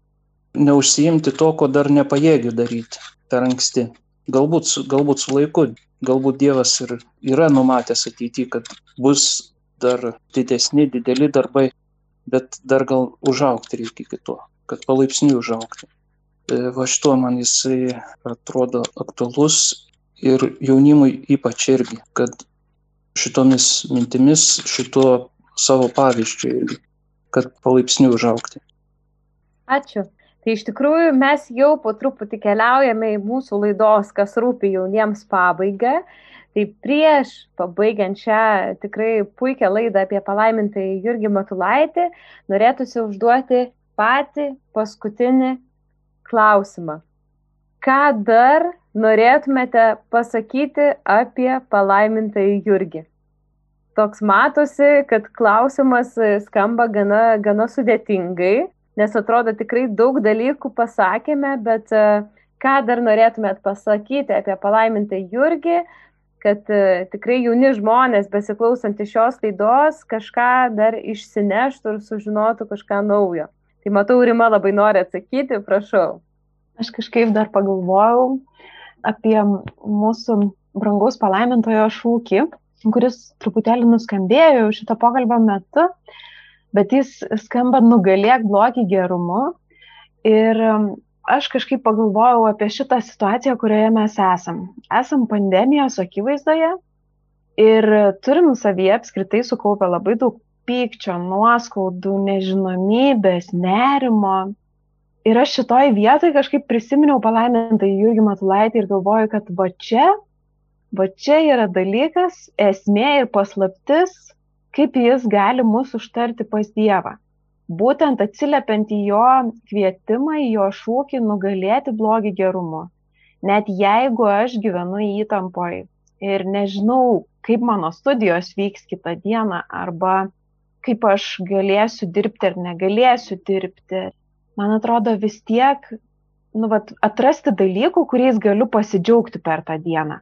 Neužsiimti to ko dar nepajėgiu daryti per anksti. Galbūt galbūt su laiku. Galbūt dievas ir yra numatęs ateity kad bus dar didesni dideli darbai bet dar gal užaugti reikia iki to kad palaipsniui užaugti. E, va šituo man jisai atrodo aktualus ir jaunimui ypač irgi, kad šitomis mintimis, šituo savo pavyzdžiu irgi, kad palaipsniui užaukti. Ačiū. Tai iš tikrųjų mes jau po truputį keliaujame į mūsų laidos, kas rūpi jauniems pabaigą. Tai prieš pabaigiant šią tikrai puikią laidą apie palaimintai Jurgį Matulaitį, norėtųsi užduoti patį paskutinį klausimą. Ką dar norėtumėte pasakyti apie palaimintai Jurgį? Toks matosi, kad klausimas skamba gana, gana sudėtingai, nes atrodo tikrai daug dalykų pasakėme, bet e, ką dar norėtumėt pasakyti apie palaimintą Jurgį, kad e, tikrai jauni žmonės besiklausantys šios laidos kažką dar išsineštų ir sužinotų kažką naujo. Tai matau, Rima labai nori atsakyti, prašau. Aš kažkaip dar pagalvojau apie mūsų brangaus palaimintojo šūkį, kuris truputėlį nuskambėjo šito pokalbio metu bet jis skamba nugalėk blogį gerumu. Ir um, aš kažkaip pagalvojau apie šitą situaciją, kurioje mes esam. Esam pandemijos akivaizdoje ir turim savyje apskritai sukaupę labai daug pykčio, nuoskaudų, nežinomybės, nerimo. Ir aš šitoj vietoj kažkaip prisiminiau palaimintą Jurgį Matulaitį ir galvoju, kad va čia, va čia yra dalykas, esmė ir paslaptis, kaip jis gali mus užtarti pas Dievą. Būtent atsiliepiant į jo kvietimą, į jo šūkį nugalėti blogį gerumu. Net jeigu aš gyvenu įtampoj ir nežinau, kaip mano studijos vyks kitą dieną arba kaip aš galėsiu dirbti ar negalėsiu dirbti, man atrodo vis tiek nu, vat, atrasti dalykų, kuriais galiu pasidžiaugti per tą dieną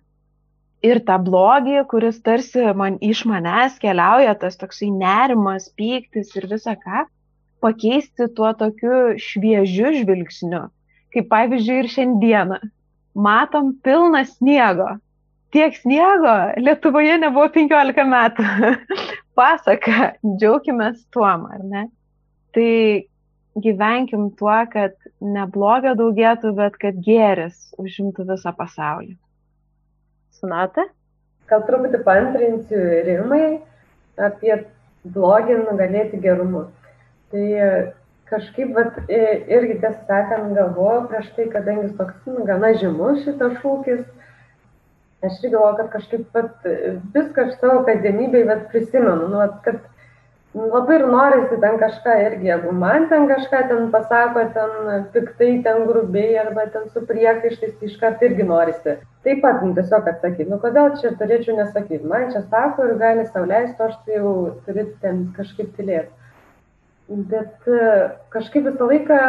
ir tą blogį, kuris tarsi man iš manęs keliauja, tas toksai nerimas, pyktis ir visa ką, pakeisti tuo tokiu šviežiu žvilgsniu. Kaip pavyzdžiui ir šiandieną. Matom pilną sniego. Tiek sniego Lietuvoje nebuvo 15 metų. Pasaka, džiaukimės tuom, ar ne? Tai gyvenkim tuo, kad ne blogio daugėtų, bet kad gėris užimtų visą pasaulį. Sonata? Gal truputį pantrinsiu rimai apie blogį nugalėti gerumu. Tai e, kažkaip, vat, irgi tiesą sakant, galvoju prieš tai, kadangi toks nu, gana žymus šitas šūkis, aš irgi galvoju, kad kažkaip vat, viską aš savo kasdienybėje prisimenu, nu, vat, kad labai ir norisi ten kažką irgi, jeigu man ten kažką ten pasako, ten piktai, ten grubiai arba ten su priekaištais, tai iškart irgi norisi. Taip pat, nu, tiesiog atsakyti, nu kodėl čia turėčiau nesakyti, man čia sako ir gali sauliaisti, aš tai jau turiu ten kažkaip tylėti. Bet e, kažkaip visą laiką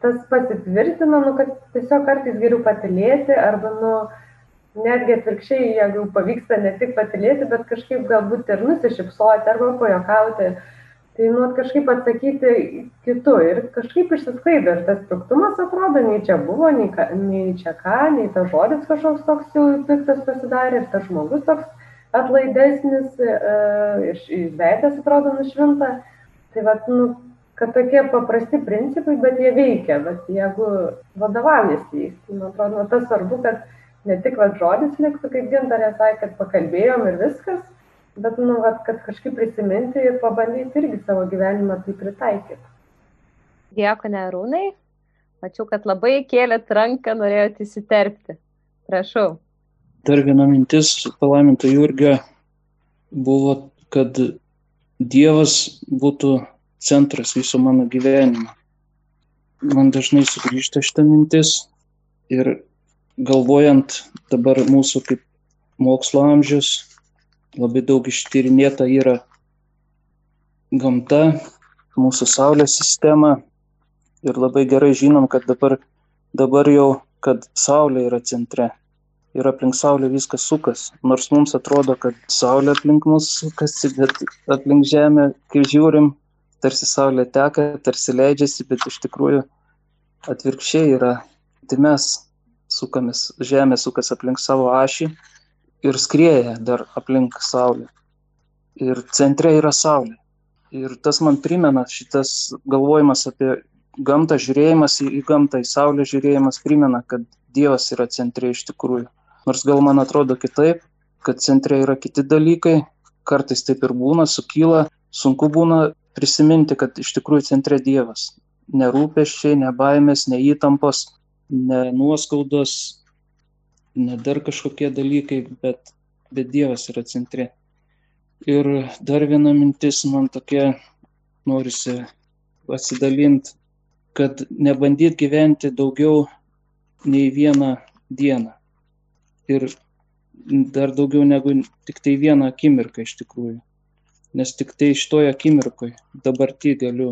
tas pasitvirtina, nu, kad tiesiog kartais geriau patilėti arba, nu, netgi atvirkščiai, jeigu pavyksta ne tik patilėti, bet kažkaip galbūt ir nusišypsoti arba pajokauti, tai nu kažkaip atsakyti kitu ir kažkaip išsisklaido ir tas piktumas atrodo, nei čia buvo, nei, ka, nei čia ką, nei tas žodis kažkoks toks jau piktas pasidarė ir tas žmogus toks atlaidesnis e, ir veidas atrodo nušvinta. Tai vad, nu, kad tokie paprasti principai, bet jie veikia, bet jeigu vadovaujasi jais, tai man atrodo, nu, tas svarbu, kad ne tik vat, žodis liktų, kaip gintarė sakė, kad pakalbėjom ir viskas, bet, nu, vat, kad kažkaip prisiminti ir pabandyti irgi savo gyvenimą tai pritaikyti. Dėkui, Nerūnai. Mačiau, kad labai kėlėt ranką, norėjote įsiterpti. Prašau. Dar viena mintis palaiminto Jurgio buvo, kad Dievas būtų centras viso mano gyvenimo. Man dažnai sugrįžta šitą mintis ir galvojant dabar mūsų kaip mokslo amžius, labai daug ištyrinėta yra gamta, mūsų Saulės sistema ir labai gerai žinom, kad dabar, dabar jau, kad Saulė yra centre ir aplink Saulę viskas sukas. Nors mums atrodo, kad Saulė aplink mus sukasi, bet aplink Žemę, kai žiūrim, tarsi Saulė teka, tarsi leidžiasi, bet iš tikrųjų atvirkščiai yra. Tai mes sukamės, Žemė sukas aplink savo ašį ir skrieja dar aplink Saulę. Ir centre yra Saulė. Ir tas man primena šitas galvojimas apie gamtą, žiūrėjimas į, į gamtą, į Saulę žiūrėjimas primena, kad Dievas yra centre iš tikrųjų. Nors gal man atrodo kitaip, kad centre yra kiti dalykai, kartais taip ir būna, sukyla, sunku būna prisiminti, kad iš tikrųjų centre Dievas. nerūpeščiai, nebaimės, neįtampos, ne nuoskaudos, ne dar kažkokie dalykai, bet, bet Dievas yra centre. Ir dar viena mintis man tokia, norisi pasidalinti, kad nebandyt gyventi daugiau nei vieną dieną. Ir dar daugiau negu tik tai vieną akimirką iš tikrųjų. Nes tik tai iš toje akimirkoje dabartį galiu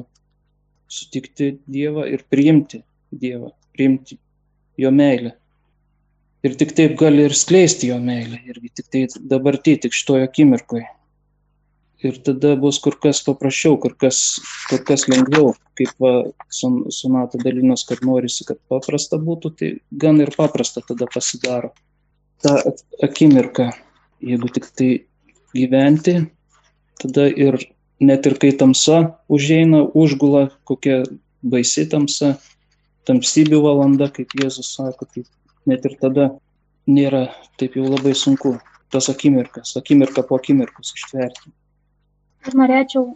sutikti Dievą ir priimti Dievą, priimti jo meilę. Ir tik taip gali ir skleisti jo meilę. Irgi tik tai dabartį, tik šitoje akimirkoje. Ir tada bus kur kas paprasčiau, kur kas, kur kas lengviau, kaip va, sonata dalinos, kad norisi, kad paprasta būtų, tai gan ir paprasta tada pasidaro. Ta akimirka, jeigu tik tai gyventi, tada ir net ir kai tamsa užeina, užgula kokia baisi tamsa, tamsybių valanda, kaip Jėzus sako, tai net ir tada nėra taip jau labai sunku tas akimirkas, akimirką po akimirkos ištverti. Aš norėčiau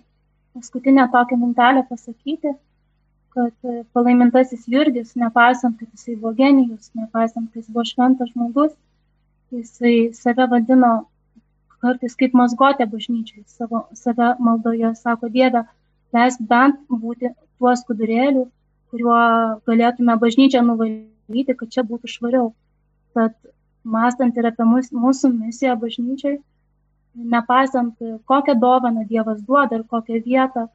paskutinę tokią mintelę pasakyti, kad palaimintasis Jurgis, nepaisant, kad jisai buvo genijus, nepaisant, kad jis buvo šventas žmogus, jisai save vadino kartais kaip mazgotė bažnyčiai savo, save maldoje, sako Dieve, leisk bent būti tuo skudurėliu, kuriuo galėtume bažnyčią nuvalyti, kad čia būtų švariau. Tad mąstant ir apie mūsų misiją bažnyčiai, nepaisant kokią dovaną Dievas duoda ir kokią vietą,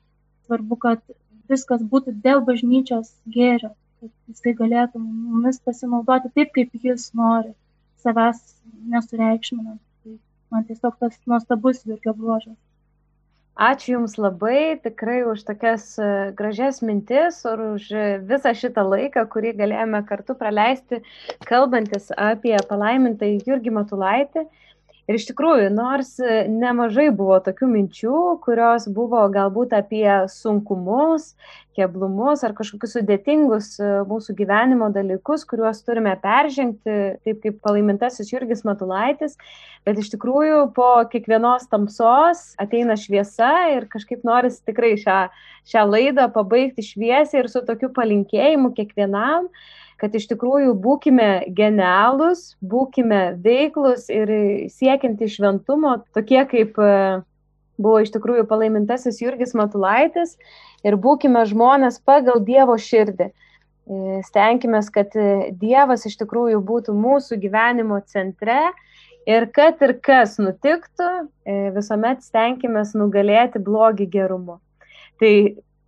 svarbu, kad viskas būtų dėl bažnyčios gėrio, kad jisai galėtų mumis pasinaudoti taip, kaip jis nori, savęs nesureikšminant man tiesiog tas nuostabus Jurgio bruožas. Ačiū Jums labai tikrai už tokias e, gražias mintis ir už visą šitą laiką, kurį galėjome kartu praleisti, kalbantis apie palaimintą Jurgį Matulaitį. Ir iš tikrųjų, nors nemažai buvo tokių minčių, kurios buvo galbūt apie sunkumus, keblumus ar kažkokius sudėtingus e, mūsų gyvenimo dalykus, kuriuos turime peržengti, taip kaip palaimintasis Jurgis Matulaitis, bet iš tikrųjų po kiekvienos tamsos ateina šviesa ir kažkaip norisi tikrai šią, šią laidą pabaigti šviesiai ir su tokiu palinkėjimu kiekvienam kad iš tikrųjų būkime genialūs, būkime veiklus ir siekinti šventumo, tokie kaip e, buvo iš tikrųjų palaimintasis Jurgis Matulaitis ir būkime žmonės pagal Dievo širdį. E, stenkime, kad Dievas iš tikrųjų būtų mūsų gyvenimo centre ir kad ir kas nutiktų, e, visuomet stenkime nugalėti blogį gerumu. Tai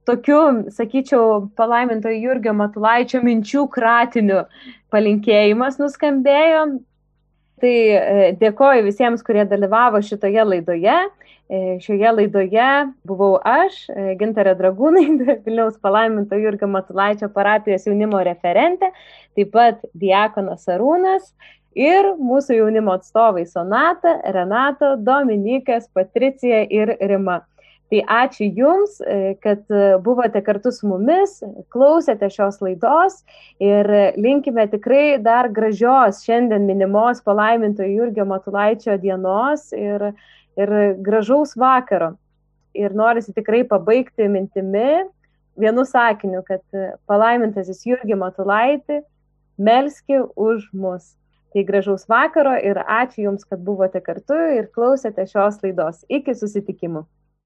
tokiu, sakyčiau, palaiminto Jurgio Matulaičio minčių kratiniu palinkėjimas nuskambėjo. Tai e, dėkoju visiems, kurie dalyvavo šitoje laidoje. E, šioje laidoje buvau aš, e, Gintarė Dragūnai, Vilniaus palaiminto Jurgio Matulaičio parapijos jaunimo referentė, taip pat Diakonas Arūnas ir mūsų jaunimo atstovai Sonata, Renata, Dominikas, Patricija ir Rima. Tai ačiū Jums, e, kad e, buvote kartu su mumis, klausėte šios laidos ir linkime tikrai dar gražios šiandien minimos palaimintojo Jurgio Matulaičio dienos ir, ir gražaus vakaro. Ir norisi tikrai pabaigti mintimi vienu sakiniu, kad palaimintasis Jurgio Matulaitį melski už mus. Tai gražaus vakaro ir ačiū Jums, kad buvote kartu ir klausėte šios laidos. Iki susitikimų.